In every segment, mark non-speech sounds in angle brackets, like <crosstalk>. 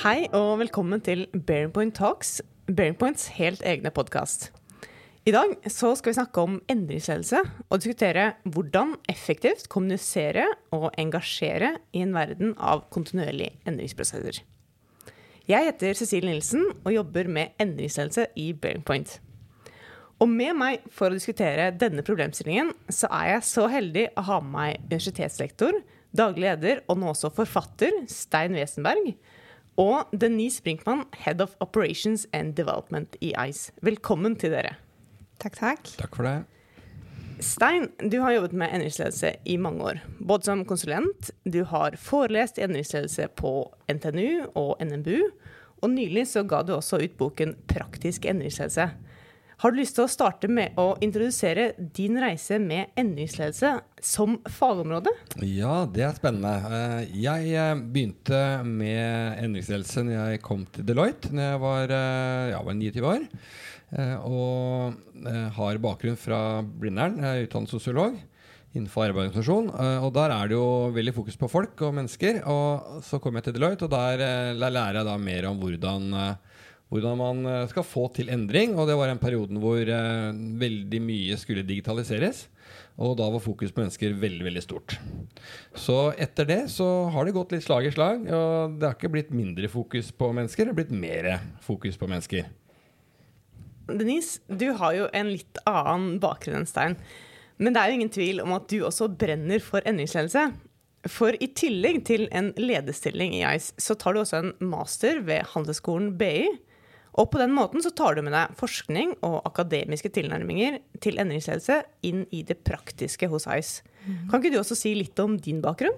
Hei og velkommen til Bearing Point Talks, Bearing Points helt egne podkast. I dag skal vi snakke om endringsledelse og diskutere hvordan effektivt kommunisere og engasjere i en verden av kontinuerlige endringsprosesser. Jeg heter Cecilie Nilsen og jobber med endringsledelse i Bearing Point. Og med meg for å diskutere denne problemstillingen, så er jeg så heldig å ha med meg universitetslektor, daglig leder og nå også forfatter Stein Wesenberg, og Denise Brinkmann, Head of Operations and Development i ICE. Velkommen til dere. Takk, takk. Takk for det. Stein, du har jobbet med endringsledelse i mange år. Både som konsulent, du har forelest i endringsledelse på NTNU og NMBU, og nylig så ga du også ut boken 'Praktisk endringsledelse'. Har du lyst til å starte med å introdusere din reise med endringsledelse som fagområde? Ja, det er spennende. Eh, jeg eh, begynte med endringsledelse når jeg kom til Deloitte når jeg var, eh, ja, var 29 år. Og har bakgrunn fra Blindern. Jeg er utdannet sosiolog innenfor arbeidsorganisasjon. Og der er det jo veldig fokus på folk og mennesker. Og så kom jeg til Deloitte, og der lærer jeg da mer om hvordan hvordan man eh, skal få til endring. Og det var en periode hvor eh, veldig mye skulle digitaliseres. Og da var fokus på mennesker veldig veldig stort. Så etter det så har det gått litt slag i slag. Og det har ikke blitt mindre fokus på mennesker, det har blitt mer fokus på mennesker. Denise, du har jo en litt annen bakgrunn enn Stein. Men det er jo ingen tvil om at du også brenner for endringsledelse. For i tillegg til en lederstilling i ICE, så tar du også en master ved Handelshøyskolen BI og på den måten så tar du med deg forskning og akademiske tilnærminger til endringsledelse inn i det praktiske hos ICE. Mm. Kan ikke du også si litt om din bakgrunn?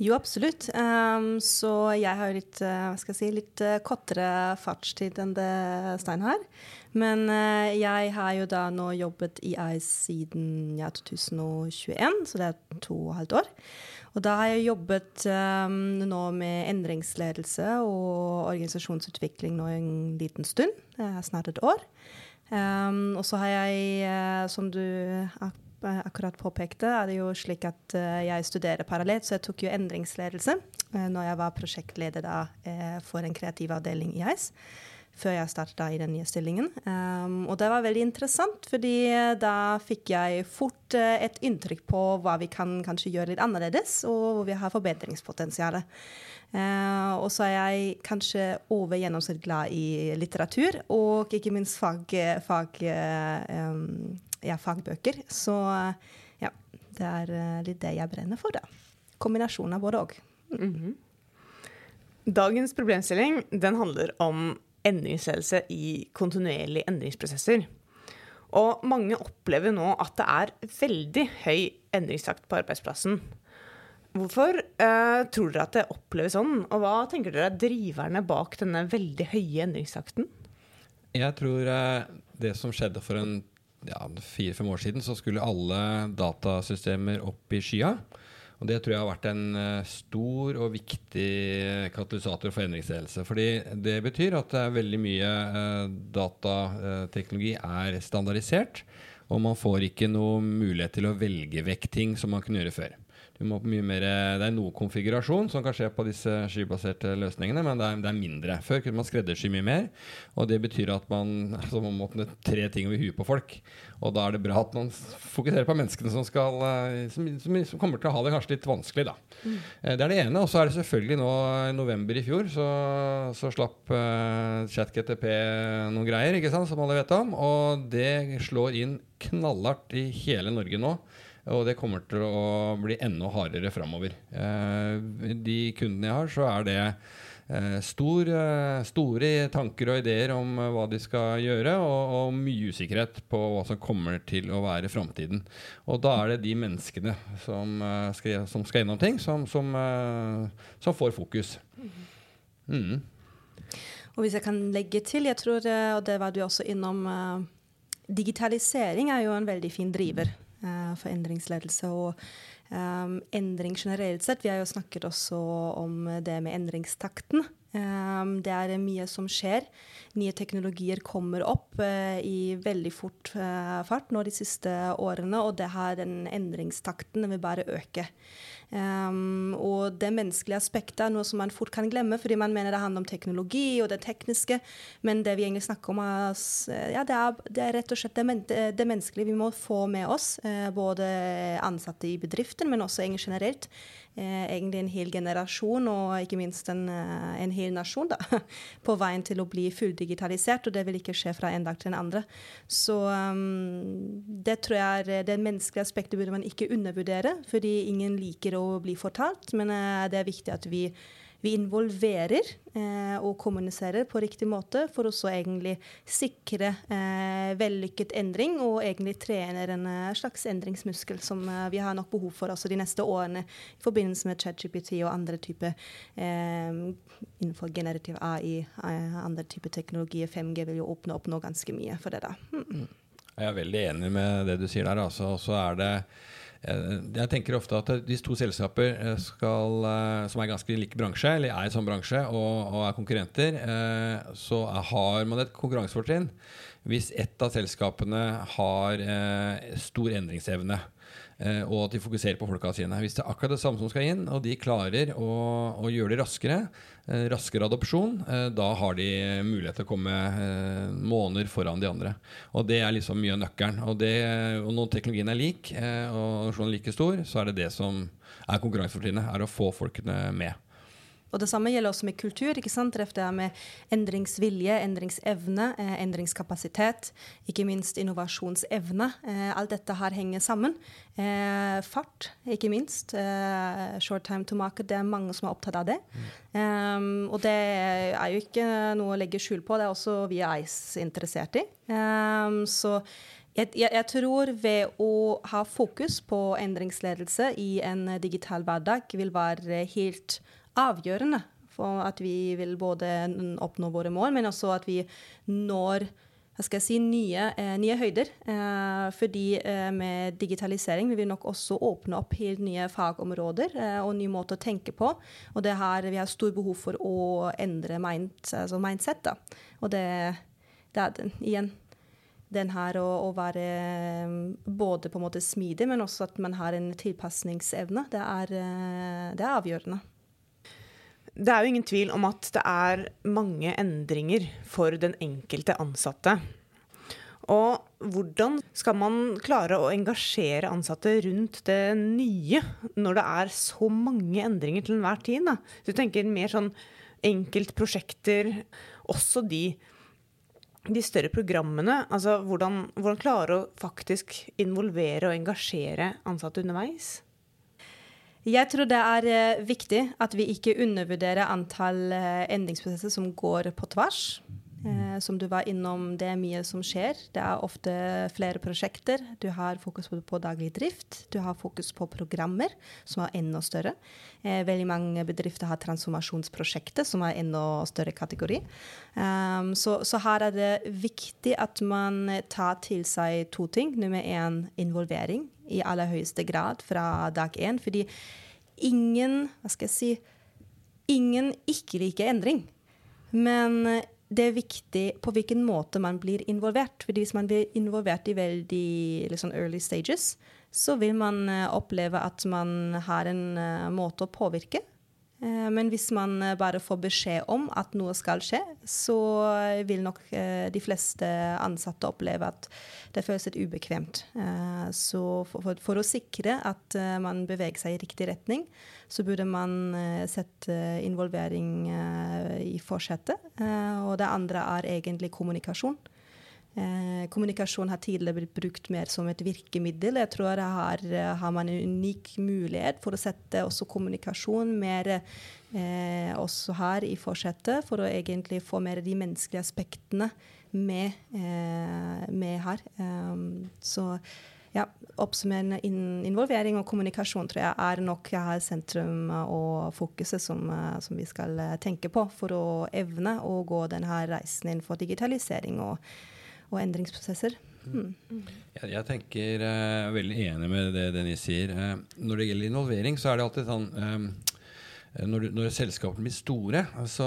Jo, absolutt. Um, så jeg har litt, uh, hva skal jeg si, litt uh, kortere fartstid enn det Stein har. Men uh, jeg har jo da nå jobbet i ICE siden ja, 2021, så det er to og et halvt år. Og da har jeg jobbet um, nå med endringsledelse og organisasjonsutvikling nå en liten stund. Snart et år. Um, og så har jeg, som du ak akkurat påpekte, er det jo slik at jeg studerer parallelt, så jeg tok jo endringsledelse når jeg var prosjektleder da, for en kreativ avdeling i ICE før jeg starta i den nye stillingen. Um, og det var veldig interessant, fordi eh, da fikk jeg fort uh, et inntrykk på hva vi kan kanskje gjøre litt annerledes, og hvor vi har forbedringspotensial. Uh, og så er jeg kanskje over gjennomsnitt glad i litteratur, og ikke minst fag, fag, um, ja, fagbøker. Så ja, det er litt det jeg brenner for, da. Kombinasjon av både òg. Mm -hmm. Dagens problemstilling den handler om endringsledelse i kontinuerlige endringsprosesser. Og mange opplever nå at det er veldig høy endringstakt på arbeidsplassen. Hvorfor uh, tror dere at det oppleves sånn, og hva tenker dere er driverne bak denne veldig høye endringstakten? Jeg tror uh, det som skjedde for en ja, fire-fem år siden, så skulle alle datasystemer opp i skya. Og Det tror jeg har vært en uh, stor og viktig katalysator for endringsledelse. Fordi det betyr at veldig mye uh, datateknologi er standardisert. Og man får ikke noe mulighet til å velge vekk ting som man kunne gjøre før. Mer, det er noe konfigurasjon som kan skje på disse skybaserte løsningene, men det er, det er, mindre. Før kunne man skreddersy mye mer, og det betyr at man, altså man må tre ting over huet på folk. Og da er det bra at man fokuserer på menneskene som, skal, eh, som, som, som kommer til å ha det kanskje litt vanskelig. Da. Mm. Eh, det er det ene. Og så er det selvfølgelig nå i november i fjor så, så slapp uh, ChatGTP noen greier, ikke sant, som alle vet om. Og det slår inn knallhardt i hele Norge nå. Og det kommer til å bli enda hardere framover. Eh, de kundene jeg har, så er det eh, stor, eh, store tanker og ideer om hva de skal gjøre, og, og, mye usikkerhet på hva som kommer til å være framtiden. Og da er det de menneskene som skal, som skal gjennom ting, som, som, som får fokus. Mm. Og hvis jeg kan legge til, jeg tror, og det var du også innom Digitalisering er jo en veldig fin driver for endringsledelse. Og um, endring generelt sett Vi har jo snakket også om det med endringstakten. Um, det er mye som skjer. Nye teknologier kommer opp uh, i veldig fort uh, fart nå de siste årene, og det her, den endringstakten vil bare øke. Um, og det menneskelige aspektet er noe som man fort kan glemme, fordi man mener det handler om teknologi og det tekniske, men det vi egentlig snakker om, er, ja, det er, det er rett og slett det, det, menneskelige vi må få med oss, uh, både ansatte i bedriften, men også generelt. eh, egentlig en hel generasjon, og ikke minst en, eh, en hel nasjon, da, <laughs> på veien til å bli fulldigitalisert. Og det vil ikke skje fra en dag til den andre. Så um, det tror jeg er det menneskelige aspektet burde man ikke undervurdere, fordi ingen liker å bli fortalt, men uh, det er viktig at vi vi involverer eh, og kommuniserer på riktig måte for å sikre eh, vellykket endring og egentlig trener en eh, slags endringsmuskel som eh, vi har nok behov for også de neste årene i forbindelse med ChatGPT og andre typer eh, innenfor generativ AI, andre typer teknologier. 5G vil jo åpne opp nå ganske mye for det. da. Mm. Jeg er veldig enig med det du sier der. Altså. Så er det jeg tenker ofte at hvis to selskaper eh, skal, eh, som er ganske lik bransje, eller er i samme bransje og, og, er konkurrenter, så har man et konkurransefortrinn hvis ett av selskapene har stor endringsevne. Og at de fokuserer på folka sine. Hvis det er akkurat det samme som skal inn, og de klarer å, å gjøre det raskere, Eh, raskere adopsjon, eh, da har de mulighet til å komme eh, måneder foran de andre. Og Det er liksom mye av nøkkelen. Og, det, og når teknologien er lik, og sånn like stor, så er det det som er konkurransefortrinnet. Er å få folkene med. Og Det samme gjelder også med kultur. ikke sant? Det er med endringsvilje, endringsevne, eh, endringskapasitet, ikke minst innovasjonsevne. Eh, alt dette her henger sammen. Eh, fart, ikke minst. Eh, short time to market. Det er mange som er opptatt av det. Um, og det er jo ikke noe å legge skjul på. Det er også vi er ICE interessert i. Um, så jeg, jeg, tror ved å ha fokus på endringsledelse i en digital hverdag vil være helt avgjørende for at vi vil både oppnå våre mål, men også at vi når si, nye, eh, nye høyder. Eh, fordi eh, med digitalisering vil vi nok også åpne opp helt nye fagområder og nye måter å tenke på. Og her, vi har stor behov for å endre mind, altså mindset. Da. Og det, det er den, igjen den her å, å, være både på en måte smidig, men også at man har en tilpasningsevne. Det er, det er avgjørende. Det er jo ingen tvil om at det er mange endringer for den enkelte ansatte. Og hvordan skal man klare å engasjere ansatte rundt det nye, når det er så mange endringer til enhver tid? Da? Du tenker mer sånn enkeltprosjekter, også de, de større programmene. Altså hvordan, hvordan klare å faktisk involvere og engasjere ansatte underveis? Jeg tror det er eh, viktig at vi ikke undervurderer antall eh, endringsprosesser som går på tvers. Eh, som du var innom, det er mye som skjer. Det er ofte flere prosjekter. Du har fokus på, daglig drift. Du har fokus på programmer, som er enda større. Veldig mange bedrifter har transformasjonsprosjekter, som er enda større kategori. Um, så, så, her er det viktig at man tar til seg to ting. Nummer én involvering i aller høyeste grad fra dag én. Fordi ingen Hva skal jeg si Ingen ikke liker endring. Men det er viktig på hvilken måte man blir involvert. Fordi hvis man blir involvert i veldig liksom early stages, så vil man uh, oppleve at man har en uh, måte å påvirke Eh, men hvis man eh, bare får beskjed om at noe skal skje, så vil nok eh, de fleste ansatte oppleve at det føles litt ubekvemt. Så for, å sikre at man beveger seg i riktig retning, så burde man sette involvering i forsetet. Og det andre er egentlig kommunikasjon. Eh, kommunikasjon har tidligere blitt brukt mer som et virkemiddel. Jeg tror her eh, har man en unik mulighet for å sette også kommunikasjon mer eh, også her i forsetet, for å egentlig få mer de menneskelige aspektene med, eh, med her. Um, så ja, oppsummerende in involvering og kommunikasjon tror jeg er nok her sentrum og fokuset som, eh, som, vi skal tenke på for å evne å gå denne reisen innenfor digitalisering. og og endringsprosesser. Mm. Jeg, jeg, tenker uh, veldig enig med det Dennis sier. Uh, når det gjelder involvering, så er det alltid sånn um, Eh, når, når selskapene blir store, så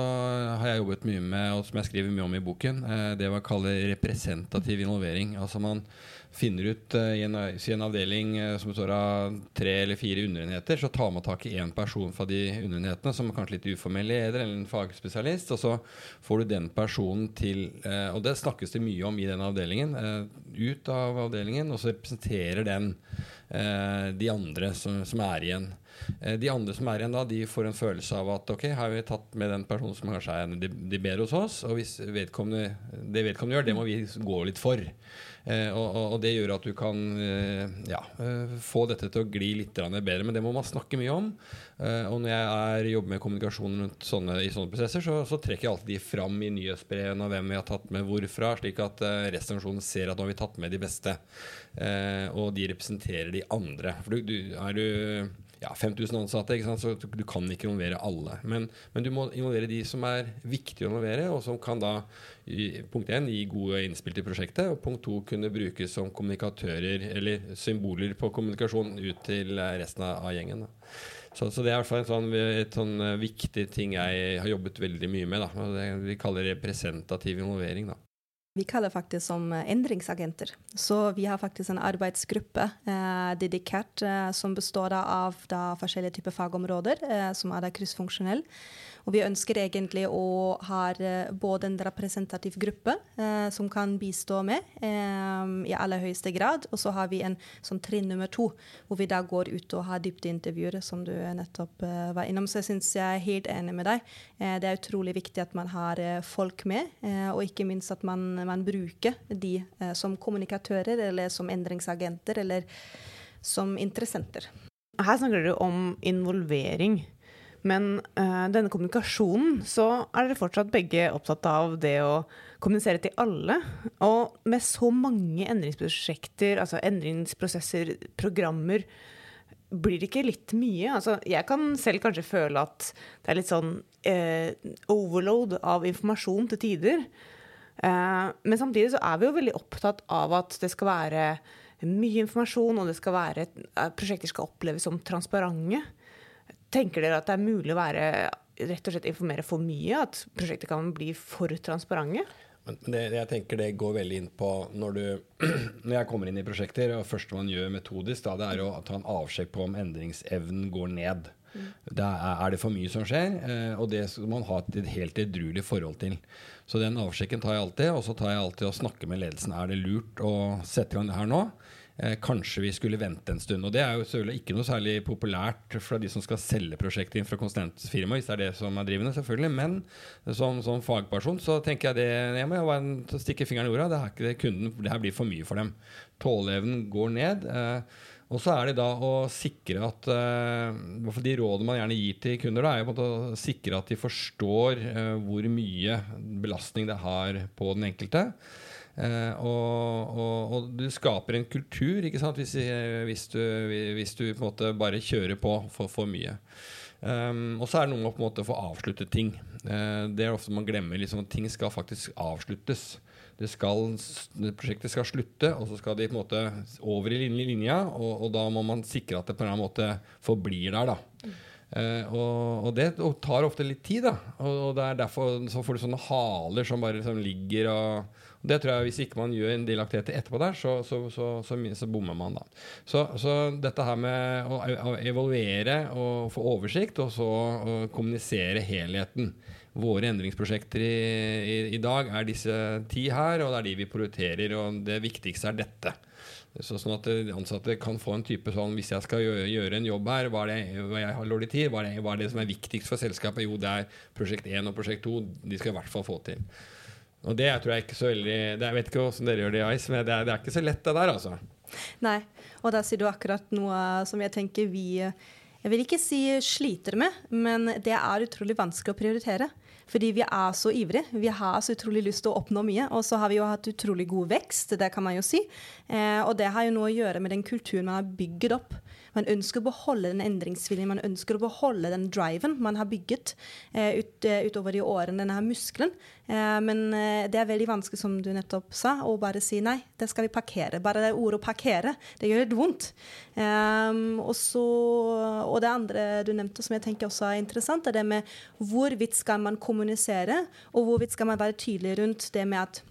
har jeg jobbet mye med, og som jeg skriver mye om i boken, eh, det man jeg kaller representativ involvering. Altså man finner ut uh, i, en, i, en, avdeling uh, som består av tre eller fire underenheter, så tar man tak i én person fra de underenhetene som er kanskje litt uformell leder eller en fagspesialist, og så får du den personen til uh, Og det snakkes det mye om i den avdelingen. ut av avdelingen, og så representerer den de andre som, som er igjen. Eh, de andre som er igjen da, de får en følelse av at ok, har vi tatt med den personen som kanskje er de, de bedre hos oss, og hvis vedkommende, det vedkommende gjør, det må vi gå litt for. Eh, og, og, det gjør at du kan eh, ja, eh, få dette til å gli litt bedre. Men det må man snakke mye om. Eh, og når jeg er, jobber med kommunikasjon sånne, i sånne prosesser, så, så, trekker jeg alltid de fram i nyhetsbrevene og hvem vi har tatt med hvorfra, slik at resten ser at nå har vi tatt med de beste. og de representerer de andre. For du, du, er du ja, 5000 ansatte, så du kan ikke involvere alle. Men, men, du må involvere de som er viktige å involvere, og som kan da punkt 1 gi gode innspill til prosjektet, og punkt 2 kunne brukes som kommunikatører eller symboler på kommunikasjon ut til resten av gjengen. Så, så, det er i hvert fall et sånn, et sånn eh, viktig ting jeg har jobbet veldig mye med. Da. Det vi kaller representativ involvering. da. Vi kaller faktisk som eh, endringsagenter. Så vi har faktisk en arbeidsgruppe eh, dedikert eh, som består av da, forskjellige typer fagområder, eh, som er da. Og vi ønsker egentlig å ha eh, både en representativ gruppe eh, som kan bistå med eh, i aller høyeste grad, og så har vi en sånn trinn nummer to, hvor vi da går ut og har dybdeintervjuer, som du nettopp eh, var innom. Så jeg syns jeg er helt enig med deg. Eh, det er utrolig viktig at man har eh, folk med, og ikke minst at man, man bruker de som kommunikatører eller som endringsagenter eller som interessenter. Her snakker dere om involvering. Men uh, denne kommunikasjonen, så er dere fortsatt begge opptatt av det å kommunisere til alle. Og med så mange endringsprosjekter, altså endringsprosesser, programmer, blir det ikke litt mye? Altså, jeg kan selv kanskje føle at det er litt sånn uh, overload av informasjon til tider. Uh, men samtidig så er vi jo veldig opptatt av at det skal være mye informasjon, og det skal være, prosjekter skal oppleves som transparente. Tenker dere at det er mulig å være, rett og slett informere for mye? At prosjektet kan bli for transparente? Men det, jeg tenker det går veldig inn på når, du, <clears throat> når jeg kommer inn i prosjekter, og første man gjør metodisk, da, det er å ta en avsjekk på om endringsevnen går ned. Mm. Er, er, det for mye som skjer? Eh, og det skal man ha et helt edruelig forhold til. Så den avsjekken tar jeg alltid, og så tar jeg alltid og snakker med ledelsen. Er det lurt å sette i gang det her nå? Eh, kanskje vi skulle vente en stund. Og det er jo selvfølgelig ikke noe særlig populært fra de som skal selge prosjektet inn fra konsulentfirmaet, hvis det er det som er drivende, selvfølgelig. Men som, som fagperson så tenker jeg det jeg må bare stikke fingeren i jorda. Det, her, det, kunden, det her blir for mye for dem. Tåleevnen går ned. Eh, og så er det da å sikre at uh, De rådene man gjerne gir til kunder, da, er å sikre at de forstår uh, hvor mye belastning det har på den enkelte. Eh, og, og, og, du skaper en kultur ikke sant? Hvis, hvis, du, hvis du, på en måte bare kjører på for, for mye. Um, og så er det noe med å på en måte få avsluttet ting. Uh, det er ofte man glemmer. Liksom, at ting skal faktisk avsluttes. Skal, prosjektet skal slutte, og så skal de på en måte over i linja. Og, og da må man sikre at det på en måte forblir der. da Uh, og, og, det tar ofte litt tid, da. Og, og, det er derfor så får du sånne haler som bare liksom ligger og det tror jeg Hvis ikke man gjør en del aktiviteter etterpå der, så, så, så, så bommer man da. Så, dette her med å, å evaluere og få oversikt, og så kommunisere helheten. Våre endringsprosjekter i, i, i, dag er disse ti her, og det er de vi prioriterer. Og det viktigste er dette. Så, sånn at ansatte kan få en type sånn Hvis jeg skal gjøre, gjøre en jobb her, hva er det hva jeg har dårlig tid? Hva er, det, hva er det som er viktigst for selskapet? Jo, det er prosjekt 1 og prosjekt 2. De skal i hvert fall få til. Og det tror jeg ikke så veldig Jeg vet ikke hvordan dere gjør det i Ice, men det er, det er, ikke så lett, det der, altså. Nei, og der sier du akkurat noe som jeg tenker vi Jeg vil ikke si sliter med, men det er utrolig vanskelig å prioritere. Fordi vi er så ivrige. Vi har så utrolig lyst til å oppnå mye. Og så har vi jo hatt utrolig god vekst, det kan man jo si. Eh, og det har jo noe å gjøre med den kulturen man har bygget opp. Man ønsker å beholde den endringsviljen, man ønsker å beholde den driven man har bygget eh, ut, uh, utover de årene, denne muskelen. Eh, men uh, det er veldig vanskelig, som du nettopp sa, å bare si nei, det skal vi parkere. Bare det ordet parkere, det gjør litt vondt. Um, og, så, og det andre du nevnte, som jeg tenker også er interessant, er det med hvorvidt skal man kommunisere, og hvorvidt skal man være tydelig rundt det med at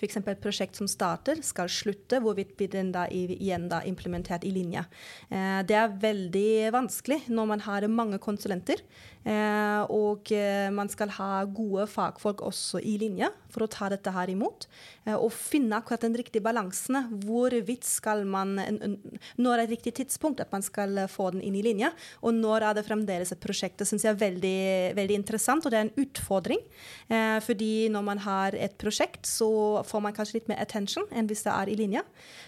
f.eks. et prosjekt som starter, skal slutte, hvorvidt blir den da igjen da implementert i linje. Eh, det er veldig vanskelig når man har mange konsulenter. Eh, og eh, man skal ha gode fagfolk også i linje for å ta dette her imot. Og finne akkurat den riktige balansen. Hvorvidt skal man Når er det riktig tidspunkt at man skal få den inn i linje, og når er det fremdeles et prosjekt. Det syns jeg er veldig, veldig, interessant, og det er en utfordring. fordi når man har et prosjekt, så får man kanskje litt mer attention enn hvis det er i linje.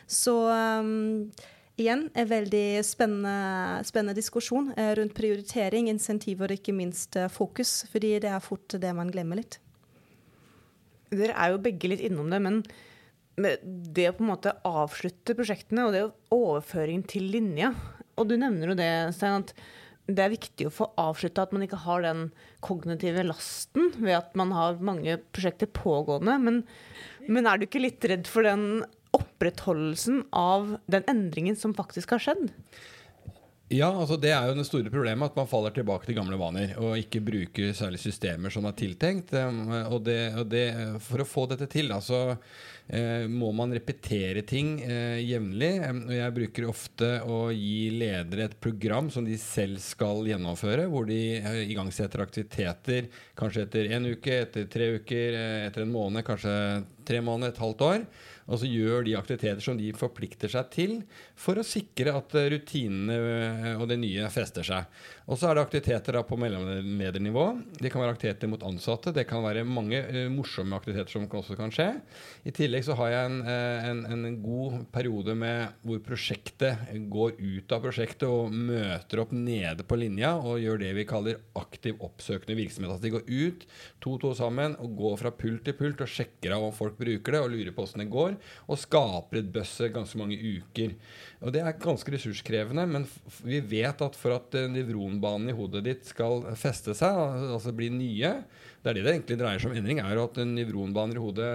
Så um, igjen en veldig spennende, spennende diskusjon eh, rundt prioritering, insentiver og ikke minst eh, fokus. Fordi det er fort det man glemmer litt. Dere er jo begge litt innom det, men det å på en måte avslutte prosjektene og det overføringen til linja Og du nevner jo det, Stein, at det er viktig å få avslutta at man ikke har den kognitive lasten ved at man har mange prosjekter pågående. Men, men er du ikke litt redd for den opprettholdelsen av den endringen som faktisk har skjedd? Ja, altså det er jo det store problemet, at man faller tilbake til gamle vaner. Og ikke bruker særlig systemer som er tiltenkt. Og, det, og det, for å få dette til, da, så eh, må man repetere ting eh, jevnlig. Og jeg bruker ofte å gi ledere et program som de selv skal gjennomføre, hvor de eh, igangsetter aktiviteter kanskje etter en uke, etter tre uker, eh, etter en måned, kanskje tre måneder, et halvt år og så gjør de aktiviteter som de forplikter seg til, for å sikre at eh, rutinene eh, og det nye fester seg. Og så er det aktiviteter på mellomledernivå. Det kan være aktiviteter mot ansatte. Det kan være mange uh, morsomme aktiviteter som også kan skje. I tillegg så har jeg en, en, en, god periode med hvor prosjektet går ut av prosjektet og møter opp nede på linja og gjør det vi kaller aktiv oppsøkende virksomhet. At de går ut to-to sammen og går fra pult til pult og sjekker av om folk bruker det og lurer på åssen det går, og skaper et buzz ganske mange uker. Og Det er ganske ressurskrevende, men vi vet at for at nevronbanene i hodet ditt skal feste seg, altså bli nye Det er det det egentlig dreier seg om endring, er at nevronbaner i hodet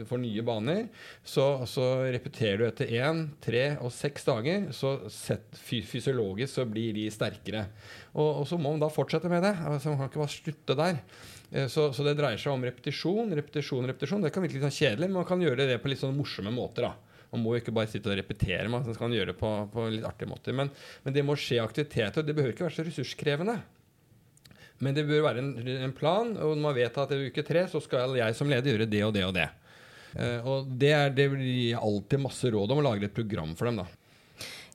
du får nye baner. Så, så repeterer du etter én, tre og seks dager, så set, fysiologisk så blir de sterkere. Og, og, så må man da fortsette med det. Altså, man kan ikke bare slutte der. Eh, så, så, det dreier seg om repetisjon, repetisjon, repetisjon. Det kan virke litt sånn kjedelig, men man kan gjøre det på litt sånn morsomme måter. da. Man må jo ikke bare sitte og repetere, man skal gjøre det på, på litt artige måter. Men, men, det må skje aktiviteter. Det behøver ikke være så ressurskrevende. Men det bør være en, en plan, og når man vet at i uke tre så skal jeg som leder gjøre det og det og det. Uh, og det, er, det blir alltid masse råd om å lage et program for dem. da.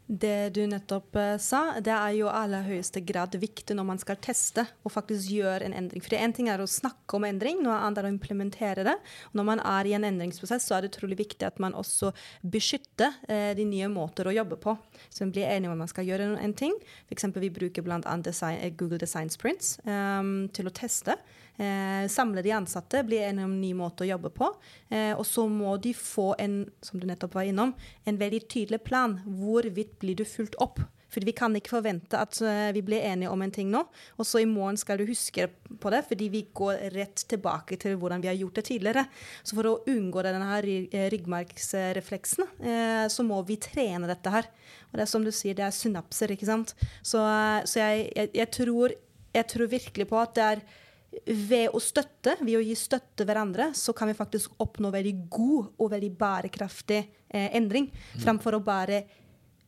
Det du nettopp uh, sa, det er jo aller høyeste grad viktig når man skal teste og faktisk gjøre en endring. For En ting er å snakke om endring, noe annet er å implementere det. Når man er i en endringsprosess, så er det utrolig viktig at man også beskytter eh, de nye måter å jobbe på. Så man blir enige om at man skal gjøre en ting. F.eks. vi bruker bl.a. Design, eh, Google Design Sprints um, til å teste. Eh, samle de ansatte, bli enige om en ny måte å jobbe på. Eh, og så må de få en som du nettopp var innom, en veldig tydelig plan. Hvorvidt blir du fulgt opp? For vi kan ikke forvente at uh, vi blir enige om en ting nå, og så i morgen skal du huske på det, fordi vi går rett tilbake til hvordan vi har gjort det tidligere. Så for å unngå denne eh, ryggmargsrefleksen, så må vi trene dette her. Og det er som du sier, det er synapser, ikke sant. Så, så jeg, jeg, jeg, tror, jeg tror virkelig på at det er ved å støtte, ved å gi støtte hverandre, så kan vi faktisk oppnå veldig god og veldig bærekraftig eh, endring. Mm. Framfor å bare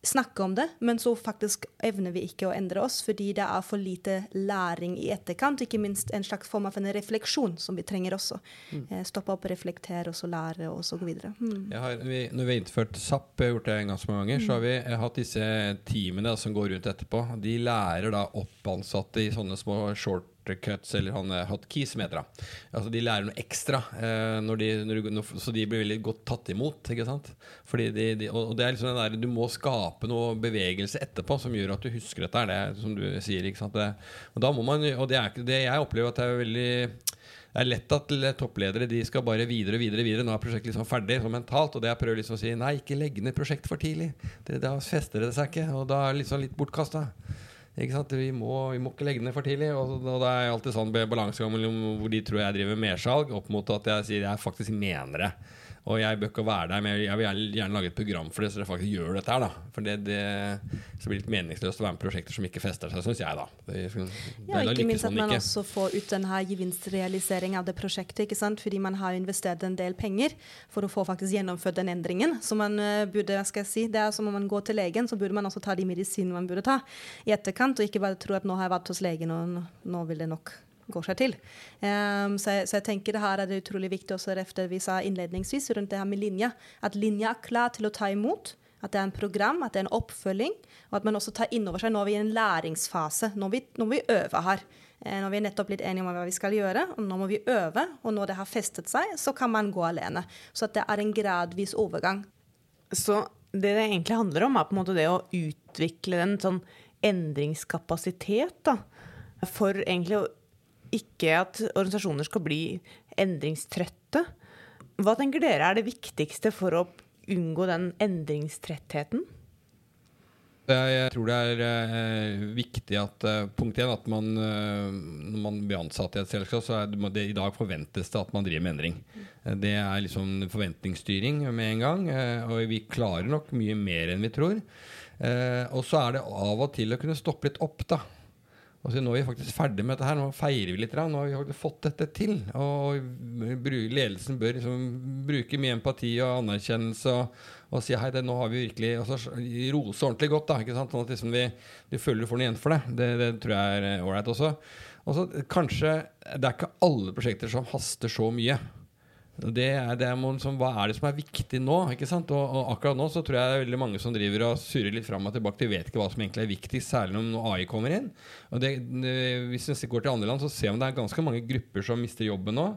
snakke om det, men så faktisk evner vi ikke å endre oss fordi det er for lite læring i etterkant. Ikke minst en slags form av en refleksjon som vi trenger også. Mm. Eh, stoppe opp, reflektere og så lære og så gå videre. Mm. Har, vi, når vi har innført SAP, jeg har gjort det en gang så mange ganger, mm. så har vi hatt disse teamene som går rundt etterpå. De lærer da opp ansatte i sånne små short shortcuts eller han hotkeys, som heter det. Altså, de lærer noe ekstra, eh, når de, når du, så de blir veldig godt tatt imot. ikke sant? Fordi de, de, og det er liksom den der, Du må skape noe bevegelse etterpå som gjør at du husker dette. Det er som du sier. ikke sant? Det, og da må man, og det er, det jeg opplever at det er veldig det er lett at toppledere de skal bare videre og videre. videre Nå er prosjektet liksom ferdig så mentalt. Og det jeg prøver liksom å si Nei, ikke legg ned prosjekt for tidlig. Det, da fester det seg ikke. Og da er det liksom litt bortkasta. Vi må, vi må, ikke legge ned for tidlig. Og, og det er alltid sånn balansegang mellom hvor de tror jeg driver mersalg, opp mot at jeg sier jeg faktisk mener det. Og jeg bør ikke være der, men jeg vil gjerne lage et program for det, så dere faktisk gjør dette her. da For det, det så blir litt meningsløst å være med prosjekter som ikke fester seg, syns jeg, da. Det, det, ja, ikke minst at man ikke. også får ut den her gevinstrealisering av det prosjektet, ikke sant? fordi man har investert en del penger for å få faktisk gjennomført den endringen. Så man uh, burde, skal jeg si, det er som om man går til legen, så burde man også ta de medisinene man burde ta i etterkant, og ikke bare tro at nå har jeg vært hos legen, og nå vil det nok går seg til. Um, så, jeg, så, jeg, tenker det her er det utrolig viktig også efter vi sa innledningsvis rundt det her med linja. At linja er klar til å ta imot. At det er en program, at det er en oppfølging. Og at man også tar inn over seg. Nå er vi i en læringsfase. Nå må vi, nå må vi øve her. Eh, når vi er nettopp blitt enige om hva vi skal gjøre, og nå må vi øve. Og når det har festet seg, så kan man gå alene. Så det er en gradvis overgang. Så det det egentlig handler om, er på en måte det å utvikle en sånn endringskapasitet da, for egentlig å ikke at organisasjoner skal bli endringstrøtte. Hva tenker dere er det viktigste for å unngå den endringstrettheten? Jeg tror det er eh, viktig at eh, punkt én, at man, eh, når man blir ansatt i et selskap, så er det, i dag forventes det at man driver med endring. Det er liksom forventningsstyring med en gang. og vi klarer nok mye mer enn vi tror. og så er det av og til å kunne stoppe litt opp, da. Og så Nå er vi faktisk ferdig med dette her, nå feirer vi litt. Nå har vi fått dette til. Og ledelsen bør liksom bruke mye empati og anerkjennelse og, og si hei, det, nå har vi virkelig altså, Rose ordentlig godt. da, ikke sant? Sånn at liksom vi, vi føler du får noe igjen for det. det. Det tror jeg er ålreit også. Og så kanskje Det er ikke alle prosjekter som haster så mye. Det er, det er, liksom, hva er det som er viktig nå? ikke sant? Og, og, akkurat nå så tror jeg det er veldig mange som driver og surrer litt fram og tilbake. De vet ikke hva som egentlig er viktig, særlig når AI kommer inn. Og det, det, Hvis vi går til andre land, så ser vi det er ganske mange grupper som mister jobben nå.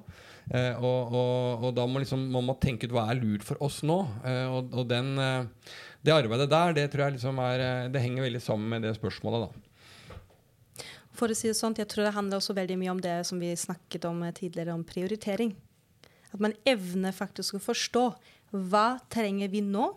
Eh, og, og, og, da må liksom, man tenke ut hva er lurt for oss nå. Eh, og, den, eh, det arbeidet der, det tror jeg liksom er eh, Det henger veldig sammen med det spørsmålet, da. For å si det sånn, jeg tror det handler også veldig mye om det som vi snakket om tidligere, om prioritering. At man evner faktisk å forstå hva trenger vi nå,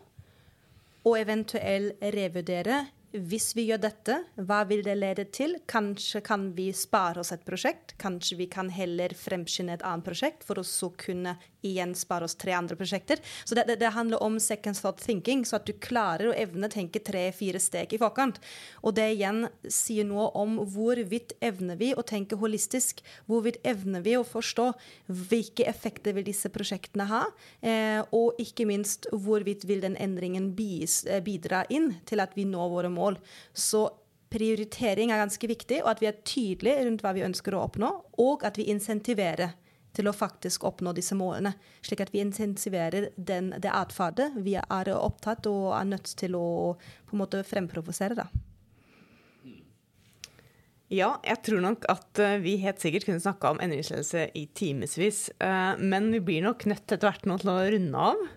og eventuelt revurdere hvis vi gjør dette, hva vil det lede til? Kanskje kan vi spare oss et prosjekt? Kanskje vi kan heller fremskynde et annet prosjekt for å så kunne igjen spare oss tre andre prosjekter? Så det, det, det handler om second thought thinking, så at du klarer å evne å tenke tre-fire steg i forkant. Og det igjen sier noe om hvorvidt evner vi å tenke holistisk? Hvorvidt evner vi å forstå hvilke effekter vil disse prosjektene ha? Eh, og ikke minst hvorvidt vil den endringen bis, bidra inn til at vi når våre mål? mål. Så prioritering er ganske viktig, og at vi er tydelige rundt hva vi ønsker å oppnå, og at vi insentiverer til å faktisk oppnå disse målene. Slik at vi intensiverer den, det atferdet vi er opptatt og er nødt til å på en måte fremprovosere. Ja, jeg tror nok at eh, vi helt sikkert kunne snakka om endringsledelse i timevis. Eh, men vi blir nok nødt etter hvert nå til å runde av.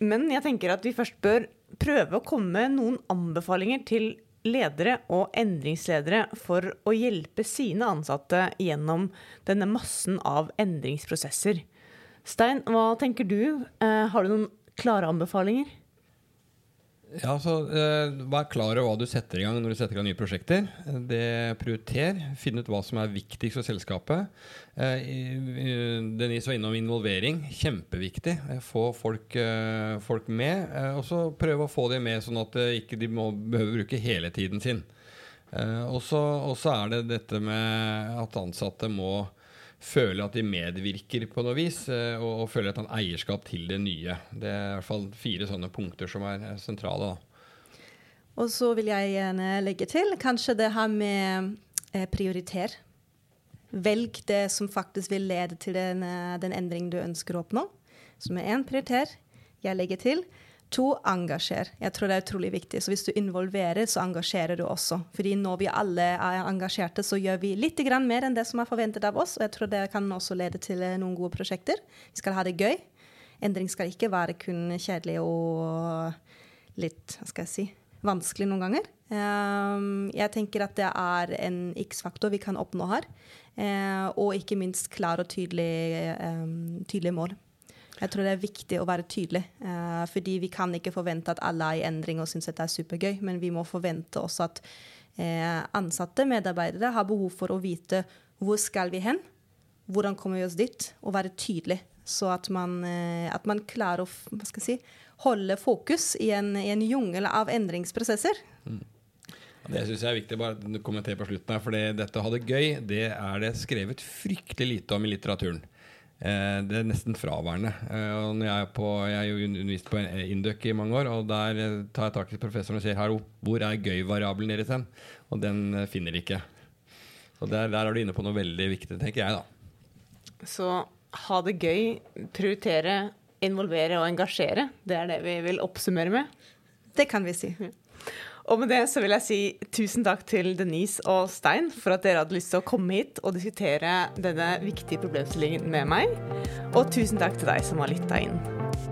Men jeg tenker at vi først bør prøve å komme med noen anbefalinger til ledere og endringsledere for å hjelpe sine ansatte gjennom denne massen av endringsprosesser. Stein, hva tenker du? Eh, har du noen klare anbefalinger? Ja, så uh, Vær klar over hva du setter i gang når du setter i gang nye prosjekter. Det Prioriter. Finn ut hva som er viktigst for selskapet. Uh, Denise var innom involvering. Kjempeviktig. Eh, få folk, uh, folk med. Og så prøve å få dem med, sånn at de ikke må behøve bruke hele tiden sin. Og så er det dette med at ansatte må føler at de medvirker på noe vis, eh, og, og føler et eierskap til det nye. Det er i hvert fall fire sånne punkter som er sentrale. Da. Og så vil jeg gjerne legge til kanskje det her med eh, prioriter. Velg det som faktisk vil lede til den, eh, den endring du ønsker å oppnå. Som er én prioriter. Jeg legger til To, engasjer. Jeg tror det er utrolig viktig. Så hvis du involverer, så engasjerer du også. Fordi når vi alle er engasjerte, så gjør vi litt mer enn det som er forventet av oss. Og jeg tror det kan også lede til eh, noen gode prosjekter. Vi skal ha det gøy. Endring skal ikke være kun kjedelig og litt hva skal jeg si, vanskelig noen ganger. Um, jeg tenker at det er en X-faktor vi kan oppnå her. Uh, og ikke minst klare og tydelige, um, tydelige mål. Jeg tror det er viktig å være tydelig. Uh, fordi vi kan ikke forvente at alle er i endring og syns det er supergøy, men vi må forvente også at uh, ansatte medarbeidere har behov for å vite hvor skal vi hen, hvordan kommer vi oss dit, og være tydelig. Så at man, at man klarer å si, holde fokus i en, i en jungel av endringsprosesser. Mm. Det syns jeg er viktig bare å kommentere på slutten. her, For dette å ha det gøy, det er det skrevet fryktelig lite om i litteraturen. Eh, det er nesten fraværende. Eh, og når jeg, er på, jeg undervist på Induc i mange år, og der eh, tar jeg tak i professoren og sier her, hvor er gøy-variabelen deres hen? Og den eh, finner de ikke. Så der, der, er du inne på noe veldig viktig, tenker jeg, da. Så ha det gøy, prioritere, involvere og engasjere. Det er det vi vil oppsummere med. Det kan vi si. Og med det så vil jeg si tusen takk til Denise og Stein for at dere hadde lyst til å komme hit og diskutere denne viktige problemstillingen med meg. Og tusen takk til deg som har lytta inn.